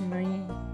什么